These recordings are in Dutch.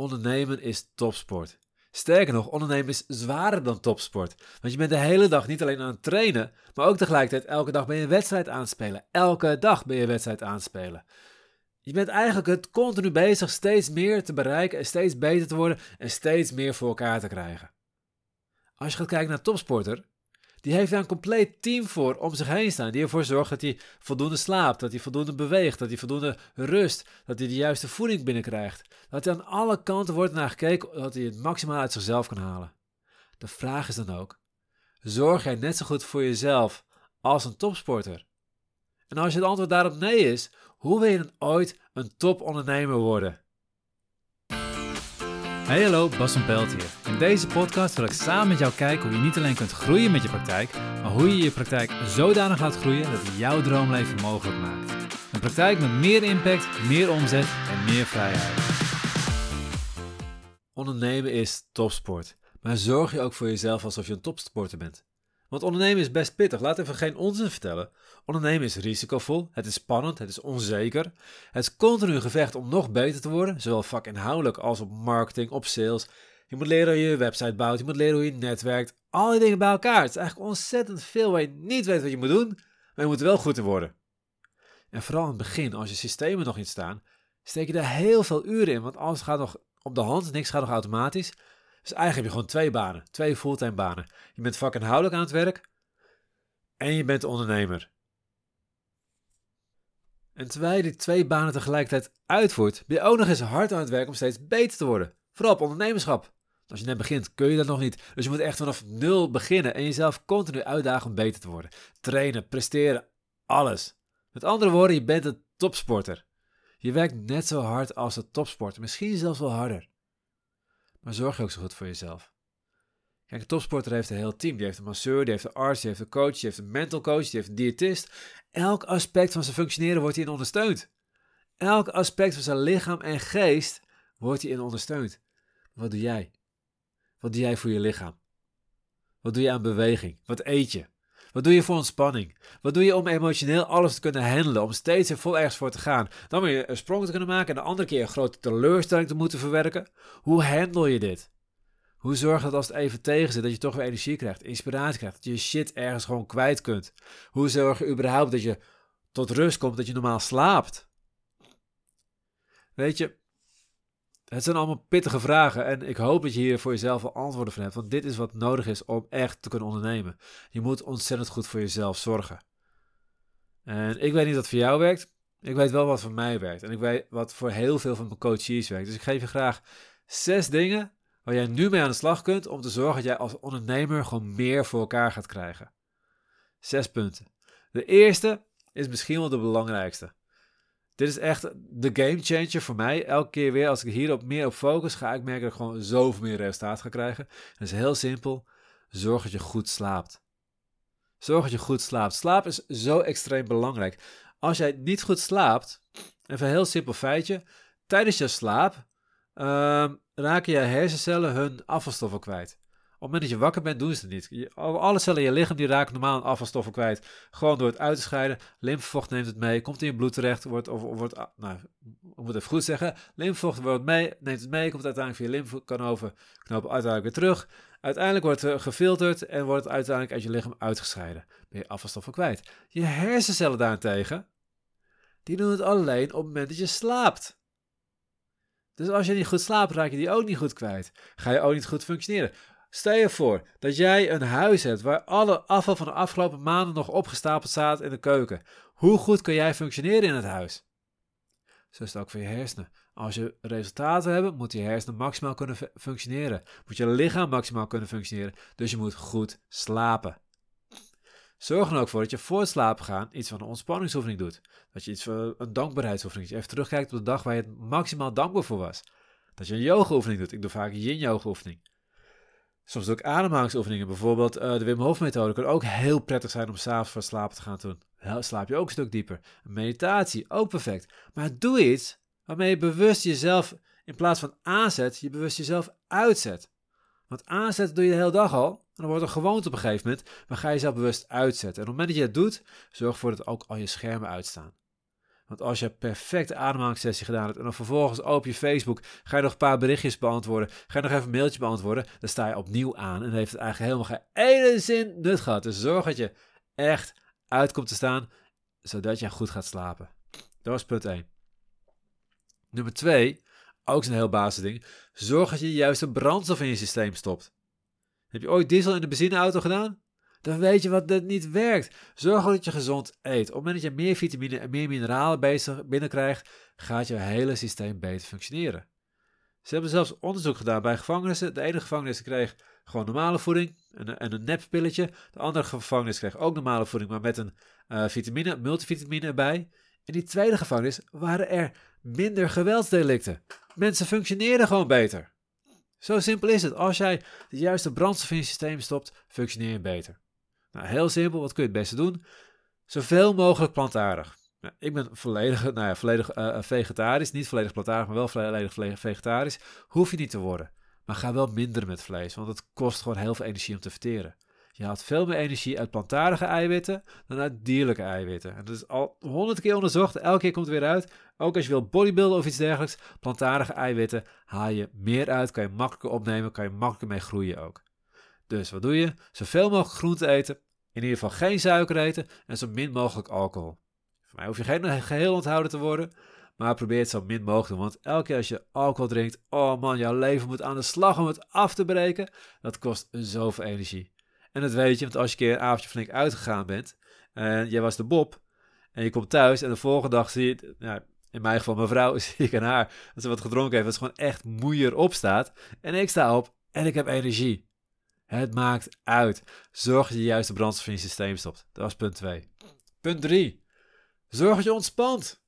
Ondernemen is topsport. Sterker nog, ondernemen is zwaarder dan topsport. Want je bent de hele dag niet alleen aan het trainen, maar ook tegelijkertijd elke dag ben je een wedstrijd aanspelen. Elke dag ben je een wedstrijd aanspelen. Je bent eigenlijk het continu bezig steeds meer te bereiken en steeds beter te worden en steeds meer voor elkaar te krijgen. Als je gaat kijken naar topsporter, die heeft daar een compleet team voor om zich heen staan. Die ervoor zorgt dat hij voldoende slaapt, dat hij voldoende beweegt, dat hij voldoende rust, dat hij de juiste voeding binnenkrijgt. Dat hij aan alle kanten wordt naar gekeken dat hij het maximaal uit zichzelf kan halen. De vraag is dan ook: zorg jij net zo goed voor jezelf als een topsporter? En als je het antwoord daarop nee is, hoe wil je dan ooit een topondernemer worden? Hey hallo, Bas van Pelt hier. In deze podcast wil ik samen met jou kijken hoe je niet alleen kunt groeien met je praktijk, maar hoe je je praktijk zodanig laat groeien dat het jouw droomleven mogelijk maakt. Een praktijk met meer impact, meer omzet en meer vrijheid. Ondernemen is topsport, maar zorg je ook voor jezelf alsof je een topsporter bent. Want ondernemen is best pittig, laat even geen onzin vertellen. Ondernemen is risicovol, het is spannend, het is onzeker. Het is continu gevecht om nog beter te worden, zowel vakinhoudelijk als op marketing, op sales. Je moet leren hoe je je website bouwt, je moet leren hoe je netwerkt. Al die dingen bij elkaar. Het is eigenlijk ontzettend veel waar je niet weet wat je moet doen, maar je moet er wel goed in worden. En vooral in het begin, als je systemen nog niet staan, steek je daar heel veel uren in, want alles gaat nog op de hand, niks gaat nog automatisch. Dus eigenlijk heb je gewoon twee banen, twee fulltime banen. Je bent vakinhoudelijk aan het werk en je bent ondernemer. En terwijl je die twee banen tegelijkertijd uitvoert, ben je ook nog eens hard aan het werk om steeds beter te worden. Vooral op ondernemerschap. Als je net begint, kun je dat nog niet. Dus je moet echt vanaf nul beginnen en jezelf continu uitdagen om beter te worden. Trainen, presteren, alles. Met andere woorden, je bent een topsporter. Je werkt net zo hard als een topsporter, misschien zelfs wel harder. Maar zorg ook zo goed voor jezelf. Kijk, een topsporter heeft een heel team. Die heeft een masseur, die heeft een arts, die heeft een coach, die heeft een mental coach, die heeft een diëtist. Elk aspect van zijn functioneren wordt hierin ondersteund. Elk aspect van zijn lichaam en geest wordt hierin ondersteund. Wat doe jij? Wat doe jij voor je lichaam? Wat doe je aan beweging? Wat eet je? Wat doe je voor ontspanning? Wat doe je om emotioneel alles te kunnen handelen, om steeds er vol ergens voor te gaan? Dan weer een sprong te kunnen maken en de andere keer een grote teleurstelling te moeten verwerken. Hoe handel je dit? Hoe zorg dat als het even tegen zit, dat je toch weer energie krijgt, inspiratie krijgt, dat je shit ergens gewoon kwijt kunt? Hoe zorg je überhaupt dat je tot rust komt, dat je normaal slaapt? Weet je, het zijn allemaal pittige vragen en ik hoop dat je hier voor jezelf wel antwoorden van hebt, want dit is wat nodig is om echt te kunnen ondernemen. Je moet ontzettend goed voor jezelf zorgen. En ik weet niet wat voor jou werkt, ik weet wel wat voor mij werkt en ik weet wat voor heel veel van mijn coaches werkt. Dus ik geef je graag zes dingen waar jij nu mee aan de slag kunt om te zorgen dat jij als ondernemer gewoon meer voor elkaar gaat krijgen. Zes punten. De eerste is misschien wel de belangrijkste. Dit is echt de game changer voor mij. Elke keer weer als ik hierop meer op focus, ga ik merken dat ik gewoon zoveel meer resultaat ga krijgen. Het is heel simpel. Zorg dat je goed slaapt. Zorg dat je goed slaapt. Slaap is zo extreem belangrijk. Als jij niet goed slaapt, even een heel simpel feitje. Tijdens je slaap uh, raken je hersencellen hun afvalstoffen kwijt. Op het moment dat je wakker bent, doen ze het niet. Alle cellen in je lichaam die raken normaal afvalstoffen kwijt. Gewoon door het uit te scheiden. Lymfevocht neemt het mee, komt in je bloed terecht. Wordt, of, wordt, ah, nou, ik moet even goed zeggen. Lymfevocht wordt mee, neemt het mee, komt uiteindelijk via lymfekanoven, knopen uiteindelijk weer terug. Uiteindelijk wordt het gefilterd en wordt het uiteindelijk uit je lichaam uitgescheiden. Ben je afvalstoffen kwijt. Je hersencellen daarentegen, die doen het alleen op het moment dat je slaapt. Dus als je niet goed slaapt, raak je die ook niet goed kwijt. Ga je ook niet goed functioneren. Stel je voor dat jij een huis hebt waar alle afval van de afgelopen maanden nog opgestapeld staat in de keuken. Hoe goed kun jij functioneren in het huis? Zo is het ook voor je hersenen. Als je resultaten hebt, moet je hersenen maximaal kunnen functioneren. Moet je lichaam maximaal kunnen functioneren. Dus je moet goed slapen. Zorg er ook voor dat je voor het gaan iets van een ontspanningsoefening doet. Dat je iets van een dankbaarheidsoefening. Je even terugkijkt op de dag waar je het maximaal dankbaar voor was. Dat je een yoga-oefening doet. Ik doe vaak een yin-yoga-oefening. Soms ook ademhalingsoefeningen. Bijvoorbeeld uh, de Wim Hof methode kan ook heel prettig zijn om s'avonds voor slapen te gaan doen. Dan slaap je ook een stuk dieper. Meditatie, ook perfect. Maar doe iets waarmee je bewust jezelf, in plaats van aanzet, je bewust jezelf uitzet. Want aanzetten doe je de hele dag al. En dan wordt het een gewoonte op een gegeven moment. Maar ga je jezelf bewust uitzetten. En op het moment dat je het doet, zorg ervoor dat ook al je schermen uitstaan. Want als je perfecte ademhalingssessie gedaan hebt en dan vervolgens open je Facebook, ga je nog een paar berichtjes beantwoorden, ga je nog even een mailtje beantwoorden, dan sta je opnieuw aan en heeft het eigenlijk helemaal geen ene zin nut gehad. Dus zorg dat je echt uit komt te staan, zodat je goed gaat slapen. Dat was punt 1. Nummer 2, ook een heel basisding, zorg dat je de brandstof in je systeem stopt. Heb je ooit diesel in de benzineauto gedaan? Dan weet je wat dat niet werkt. Zorg dat je gezond eet. Op het moment dat je meer vitamine en meer mineralen binnenkrijgt, gaat je hele systeem beter functioneren. Ze hebben zelfs onderzoek gedaan bij gevangenissen. De ene gevangenis kreeg gewoon normale voeding en, en een neppilletje. De andere gevangenis kreeg ook normale voeding, maar met een uh, vitamine, multivitamine erbij. In die tweede gevangenis waren er minder geweldsdelicten. Mensen functioneerden gewoon beter. Zo simpel is het. Als jij de juiste brandstof in je systeem stopt, functioneer je beter. Nou, heel simpel, wat kun je het beste doen? Zoveel mogelijk plantaardig. Nou, ik ben volledig, nou ja, volledig uh, vegetarisch, niet volledig plantaardig, maar wel volledig vegetarisch. Hoef je niet te worden. Maar ga wel minder met vlees, want het kost gewoon heel veel energie om te verteren. Je haalt veel meer energie uit plantaardige eiwitten dan uit dierlijke eiwitten. En dat is al honderd keer onderzocht, elke keer komt het weer uit. Ook als je wil bodybuilden of iets dergelijks, plantaardige eiwitten haal je meer uit, kan je makkelijker opnemen, kan je makkelijker mee groeien ook. Dus wat doe je? Zoveel mogelijk groente eten, in ieder geval geen suiker eten en zo min mogelijk alcohol. Voor mij hoef je geen geheel onthouden te worden, maar probeer het zo min mogelijk. Want elke keer als je alcohol drinkt, oh man, jouw leven moet aan de slag om het af te breken. Dat kost zoveel energie. En dat weet je, want als je een keer een avondje flink uitgegaan bent en jij was de Bob en je komt thuis en de volgende dag zie je, in mijn geval mijn vrouw, zie ik aan haar dat ze wat gedronken heeft, dat ze gewoon echt moeier opstaat. En ik sta op en ik heb energie. Het maakt uit. Zorg dat je de juiste brandstof in je systeem stopt. Dat was punt 2. Punt 3. Zorg dat je ontspant.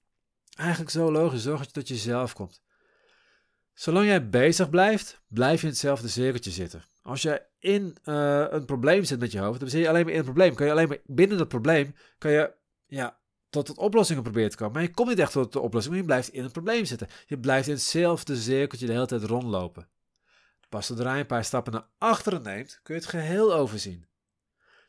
Eigenlijk zo logisch. Zorg dat je tot jezelf komt. Zolang jij bezig blijft, blijf je in hetzelfde cirkeltje zitten. Als je in uh, een probleem zit met je hoofd, dan zit je alleen maar in een probleem. Kan je alleen maar binnen dat probleem, kan je ja, tot het oplossingen proberen te komen. Maar je komt niet echt tot de oplossing, maar je blijft in een probleem zitten. Je blijft in hetzelfde cirkeltje de hele tijd rondlopen. Pas zodra je een paar stappen naar achteren neemt, kun je het geheel overzien.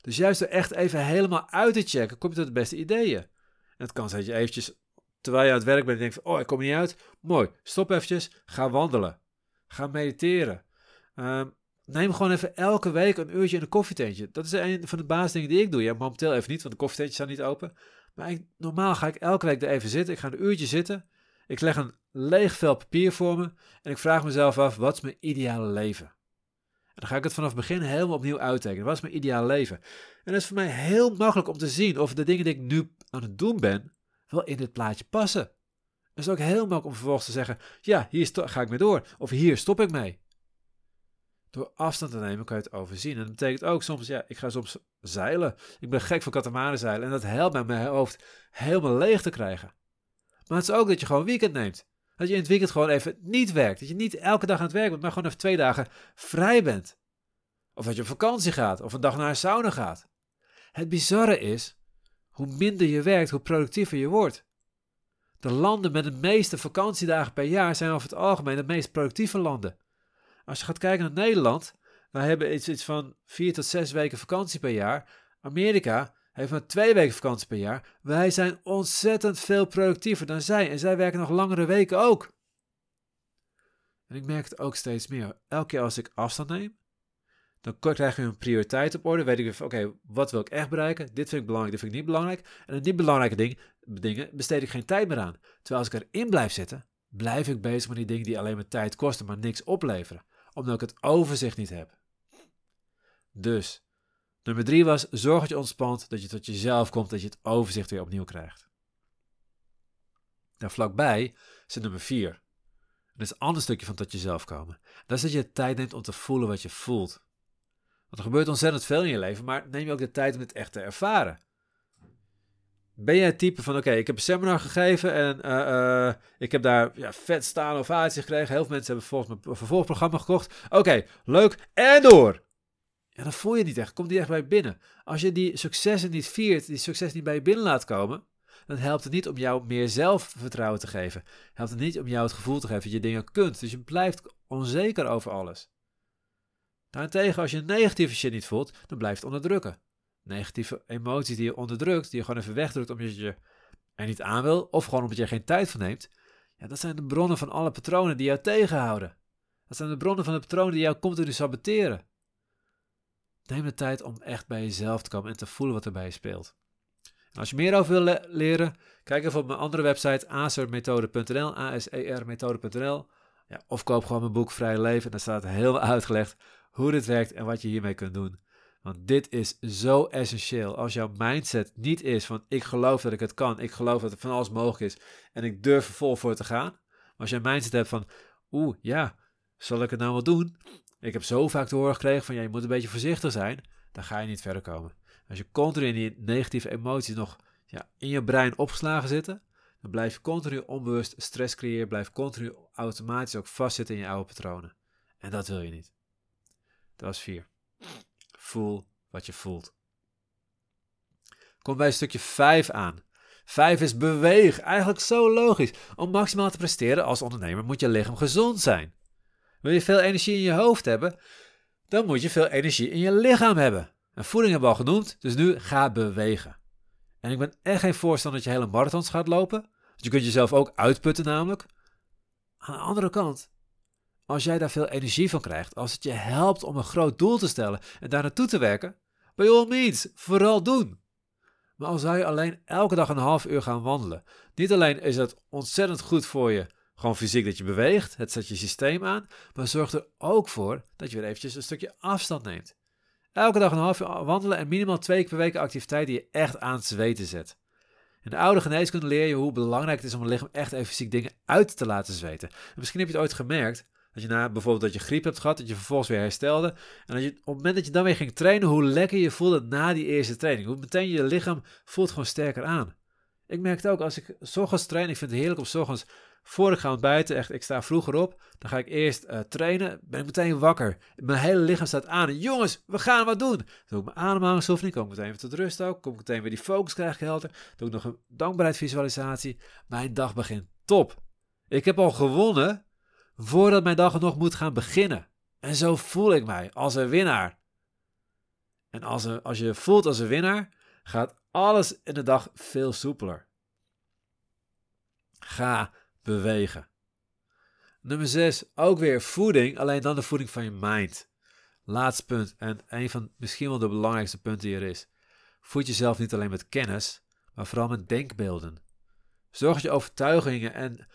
Dus juist door echt even helemaal uit te checken, kom je tot de beste ideeën. En het kan zijn dat je eventjes, terwijl je aan het werk bent, denkt van, oh, ik kom niet uit. Mooi, stop eventjes, ga wandelen. Ga mediteren. Um, Neem gewoon even elke week een uurtje in een koffietentje. Dat is een van de basisdingen die ik doe. Ja, momenteel even niet, want de koffietentjes staan niet open. Maar normaal ga ik elke week er even zitten. Ik ga een uurtje zitten. Ik leg een leeg vel papier voor me. En ik vraag mezelf af, wat is mijn ideale leven? En dan ga ik het vanaf het begin helemaal opnieuw uittekenen. Wat is mijn ideale leven? En dat is voor mij heel makkelijk om te zien of de dingen die ik nu aan het doen ben, wel in dit plaatje passen. Het is ook heel makkelijk om vervolgens te zeggen, ja, hier ga ik mee door. Of hier stop ik mee. Door afstand te nemen kan je het overzien. En dat betekent ook soms, ja, ik ga soms zeilen. Ik ben gek van zeilen En dat helpt mij mijn hoofd helemaal leeg te krijgen. Maar het is ook dat je gewoon weekend neemt. Dat je in het weekend gewoon even niet werkt. Dat je niet elke dag aan het werk bent, maar gewoon even twee dagen vrij bent. Of dat je op vakantie gaat, of een dag naar een sauna gaat. Het bizarre is, hoe minder je werkt, hoe productiever je wordt. De landen met de meeste vakantiedagen per jaar zijn over het algemeen de meest productieve landen. Als je gaat kijken naar Nederland, wij hebben iets, iets van vier tot zes weken vakantie per jaar. Amerika heeft maar twee weken vakantie per jaar. Wij zijn ontzettend veel productiever dan zij en zij werken nog langere weken ook. En ik merk het ook steeds meer. Elke keer als ik afstand neem, dan krijg je een prioriteit op orde. Weet ik oké, wat wil ik echt bereiken? Dit vind ik belangrijk, dit vind ik niet belangrijk. En aan die belangrijke ding, dingen besteed ik geen tijd meer aan. Terwijl als ik erin blijf zitten, blijf ik bezig met die dingen die alleen maar tijd kosten, maar niks opleveren omdat ik het overzicht niet heb. Dus, nummer drie was, zorg dat je ontspant, dat je tot jezelf komt, dat je het overzicht weer opnieuw krijgt. Daar vlakbij zit nummer vier. Dat is een ander stukje van tot jezelf komen. Dat is dat je tijd neemt om te voelen wat je voelt. Want er gebeurt ontzettend veel in je leven, maar neem je ook de tijd om het echt te ervaren. Ben jij het type van, oké, ik heb een seminar gegeven en uh, uh, ik heb daar ja, vet staan ovatie gekregen. Heel veel mensen hebben volgens mijn vervolgprogramma gekocht. Oké, leuk, en door! Ja, dan voel je niet echt, komt niet echt bij binnen. Als je die successen niet viert, die succes niet bij je binnen laat komen, dan helpt het niet om jou meer zelfvertrouwen te geven. Helpt het niet om jou het gevoel te geven dat je dingen kunt. Dus je blijft onzeker over alles. Daarentegen, als je negatieve shit niet voelt, dan blijft het onderdrukken negatieve emoties die je onderdrukt, die je gewoon even wegdrukt omdat je en niet aan wil, of gewoon omdat je er geen tijd voor neemt, ja, dat zijn de bronnen van alle patronen die jou tegenhouden. Dat zijn de bronnen van de patronen die jou continu saboteren. Neem de tijd om echt bij jezelf te komen en te voelen wat er bij je speelt. Als je meer over wil leren, kijk even op mijn andere website asermethode.nl, A-S-E-R-methode.nl. Ja, of koop gewoon mijn boek Vrij Leven en daar staat heel uitgelegd hoe dit werkt en wat je hiermee kunt doen. Want dit is zo essentieel. Als jouw mindset niet is van ik geloof dat ik het kan, ik geloof dat er van alles mogelijk is en ik durf er vol voor te gaan. Als jij een mindset hebt van oeh ja, zal ik het nou wel doen? Ik heb zo vaak te horen gekregen van ja, je moet een beetje voorzichtig zijn, dan ga je niet verder komen. Als je continu in die negatieve emoties nog ja, in je brein opgeslagen zitten, dan blijf je continu onbewust stress creëren, blijf continu automatisch ook vastzitten in je oude patronen. En dat wil je niet. Dat was vier. Voel wat je voelt. Kom bij stukje 5 aan. 5 is beweeg. Eigenlijk zo logisch. Om maximaal te presteren als ondernemer moet je lichaam gezond zijn. Wil je veel energie in je hoofd hebben, dan moet je veel energie in je lichaam hebben. En voeding hebben we al genoemd, dus nu ga bewegen. En ik ben echt geen voorstander dat je hele marathons gaat lopen. Want je kunt jezelf ook uitputten namelijk. Aan de andere kant, als jij daar veel energie van krijgt, als het je helpt om een groot doel te stellen en daar naartoe te werken, by all means, vooral doen. Maar al zou je alleen elke dag een half uur gaan wandelen, niet alleen is het ontzettend goed voor je, gewoon fysiek dat je beweegt, het zet je systeem aan, maar zorgt er ook voor dat je weer eventjes een stukje afstand neemt. Elke dag een half uur wandelen en minimaal twee keer per week activiteit die je echt aan het zweten zet. In de oude geneeskunde leer je hoe belangrijk het is om het lichaam echt even fysiek dingen uit te laten zweten. misschien heb je het ooit gemerkt, dat je na bijvoorbeeld dat je griep hebt gehad, dat je vervolgens weer herstelde. En dat je, op het moment dat je dan weer ging trainen, hoe lekker je voelde na die eerste training. Hoe meteen je lichaam voelt gewoon sterker aan. Ik merk het ook als ik s train. Ik vind het heerlijk om s voor ik ga ontbijten. Echt, ik sta vroeger op. Dan ga ik eerst uh, trainen. Ben ik meteen wakker. Mijn hele lichaam staat aan. jongens, we gaan wat doen. Doe ik mijn ademhalingsoefening. Kom ik meteen tot rust ook. Kom ik meteen weer die focus krijgen helder. Doe ik nog een dankbaarheidsvisualisatie. Mijn dag begint top. Ik heb al gewonnen voordat mijn dag nog moet gaan beginnen. En zo voel ik mij als een winnaar. En als, als je voelt als een winnaar, gaat alles in de dag veel soepeler. Ga bewegen. Nummer 6, ook weer voeding, alleen dan de voeding van je mind. Laatste punt en een van misschien wel de belangrijkste punten hier is. Voed jezelf niet alleen met kennis, maar vooral met denkbeelden. Zorg dat je overtuigingen en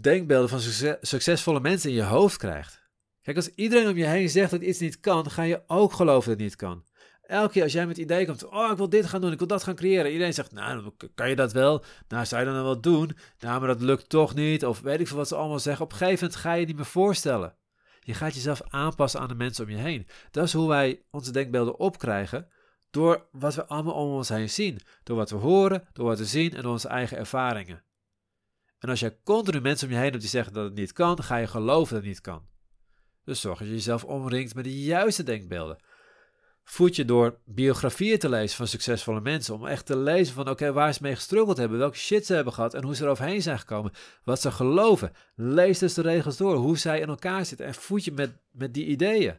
denkbeelden van succesvolle mensen in je hoofd krijgt. Kijk, als iedereen om je heen zegt dat iets niet kan, ga je ook geloven dat het niet kan. Elke keer als jij met het idee komt, oh ik wil dit gaan doen, ik wil dat gaan creëren. Iedereen zegt, nou kan je dat wel? Nou zou je dan wel doen? Nou maar dat lukt toch niet. Of weet ik veel wat ze allemaal zeggen. Op een gegeven moment ga je niet meer voorstellen. Je gaat jezelf aanpassen aan de mensen om je heen. Dat is hoe wij onze denkbeelden opkrijgen. Door wat we allemaal om ons heen zien. Door wat we horen, door wat we zien en door onze eigen ervaringen. En als je continu mensen om je heen hebt die zeggen dat het niet kan, ga je geloven dat het niet kan. Dus zorg dat je jezelf omringt met de juiste denkbeelden. Voed je door biografieën te lezen van succesvolle mensen. Om echt te lezen van oké, waar ze mee gestruggeld hebben, welke shit ze hebben gehad en hoe ze er overheen zijn gekomen. Wat ze geloven. Lees dus de regels door, hoe zij in elkaar zitten. En voed je met, met die ideeën.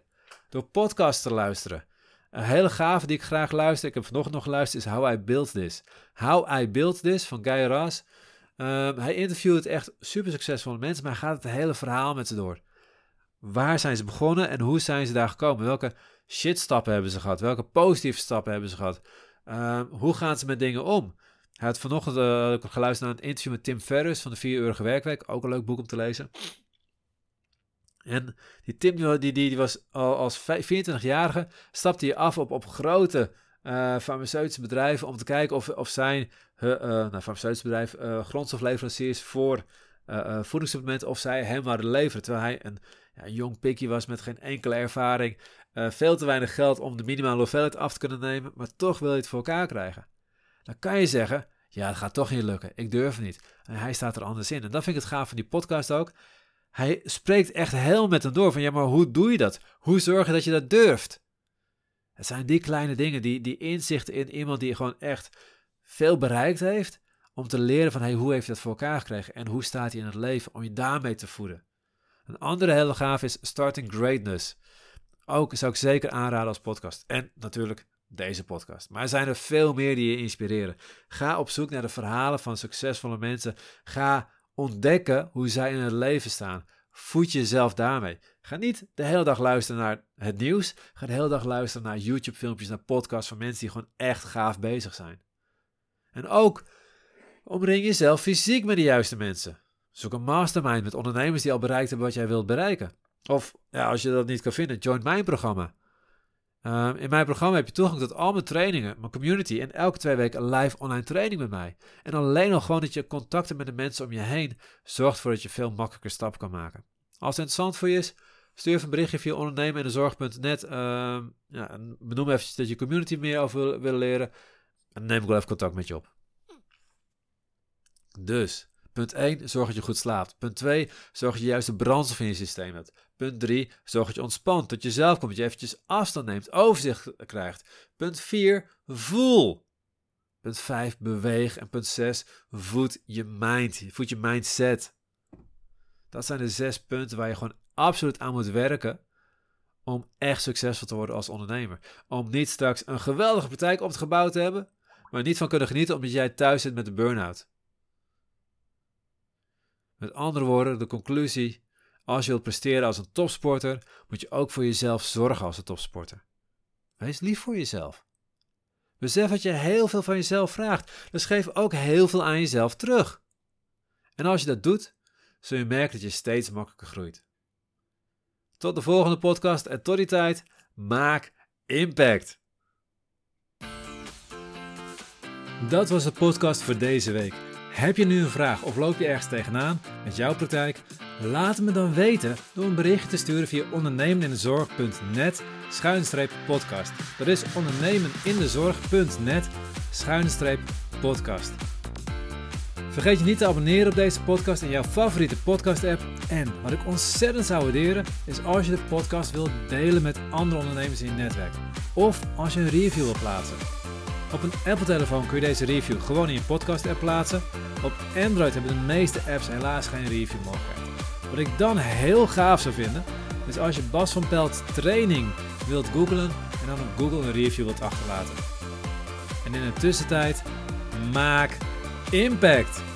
Door podcasts te luisteren. Een hele gave die ik graag luister, ik heb vanochtend nog geluisterd, is How I Built This. How I Built This van Guy Raz. Um, hij interviewt echt super succesvolle mensen, maar hij gaat het hele verhaal met ze door. Waar zijn ze begonnen en hoe zijn ze daar gekomen? Welke shitstappen hebben ze gehad? Welke positieve stappen hebben ze gehad? Um, hoe gaan ze met dingen om? Hij had vanochtend uh, geluisterd naar een interview met Tim Ferriss van de 4 Uurige Werkweek. Ook een leuk boek om te lezen. En die Tim die, die, die was al als 24-jarige, stapte hij af op, op grote uh, farmaceutische bedrijven om te kijken of, of zijn uh, nou, farmaceutische bedrijf grondstofleveranciers voor voedingssupplementen of zij hem waren leveren. Terwijl hij een ja, jong pikkie was met geen enkele ervaring, veel te weinig geld om de minimale hoeveelheid af te kunnen nemen, maar toch wil je het voor elkaar krijgen. Dan kan je zeggen, ja, het gaat toch niet lukken, ik durf niet. En hij staat er anders in. En dat vind ik het gaaf van die podcast ook. Hij spreekt echt heel met hem door van, ja, maar hoe doe je dat? Hoe zorg je dat je dat durft? Het zijn die kleine dingen, die, die inzichten in iemand die gewoon echt veel bereikt heeft, om te leren van hey, hoe heeft hij dat voor elkaar gekregen en hoe staat hij in het leven, om je daarmee te voeden. Een andere hele gaaf is Starting Greatness. Ook zou ik zeker aanraden als podcast. En natuurlijk deze podcast. Maar er zijn er veel meer die je inspireren. Ga op zoek naar de verhalen van succesvolle mensen. Ga ontdekken hoe zij in het leven staan. Voed jezelf daarmee. Ga niet de hele dag luisteren naar het nieuws. Ga de hele dag luisteren naar YouTube-filmpjes, naar podcasts van mensen die gewoon echt gaaf bezig zijn. En ook omring jezelf fysiek met de juiste mensen. Zoek een mastermind met ondernemers die al bereikt hebben wat jij wilt bereiken. Of ja, als je dat niet kan vinden, join mijn programma. Ehm, in mijn programma heb je toegang tot al mijn trainingen, mijn community en elke twee weken een live online training met mij. En alleen al gewoon dat je contacten met de mensen om je heen zorgt ervoor dat je veel makkelijker stappen kan maken. Als het interessant voor je is, stuur even een berichtje via ondernemen en de zorg.net. Benoem even dat je community meer over wil, leren. En neem ik wel even contact met je op. Dus, punt 1, zorg dat je goed slaapt. Punt 2, zorg dat je juist de brandstof in je systeem hebt. Punt 3, zorg dat je ontspant, tot je zelf komt, dat je eventjes afstand neemt, overzicht krijgt. Punt 4, voel. Punt 5, beweeg. En punt 6, voed je mind, voed je mindset. Dat zijn de zes punten waar je gewoon absoluut aan moet werken om echt succesvol te worden als ondernemer. Om niet straks een geweldige praktijk gebouw te hebben, maar niet van kunnen genieten omdat jij thuis zit met een burn-out. Met andere woorden, de conclusie: als je wilt presteren als een topsporter, moet je ook voor jezelf zorgen als een topsporter. Wees lief voor jezelf. Besef dat je heel veel van jezelf vraagt, dus geef ook heel veel aan jezelf terug. En als je dat doet, zul je merken dat je steeds makkelijker groeit. Tot de volgende podcast en tot die tijd, maak impact. Dat was de podcast voor deze week. Heb je nu een vraag of loop je ergens tegenaan met jouw praktijk? Laat het me dan weten door een bericht te sturen via ondernemenindezorg.net schuinstreep podcast. Dat is ondernemenindezorg.net schuinstreep podcast. Vergeet je niet te abonneren op deze podcast in jouw favoriete podcast app. En wat ik ontzettend zou waarderen is als je de podcast wilt delen met andere ondernemers in je netwerk. Of als je een review wilt plaatsen. Op een Apple-telefoon kun je deze review gewoon in je podcast-app plaatsen. Op Android hebben de meeste apps helaas geen review mogelijkheid. Wat ik dan heel gaaf zou vinden, is als je Bas van Pelt training wilt googlen en dan op Google een review wilt achterlaten. En in de tussentijd, maak impact!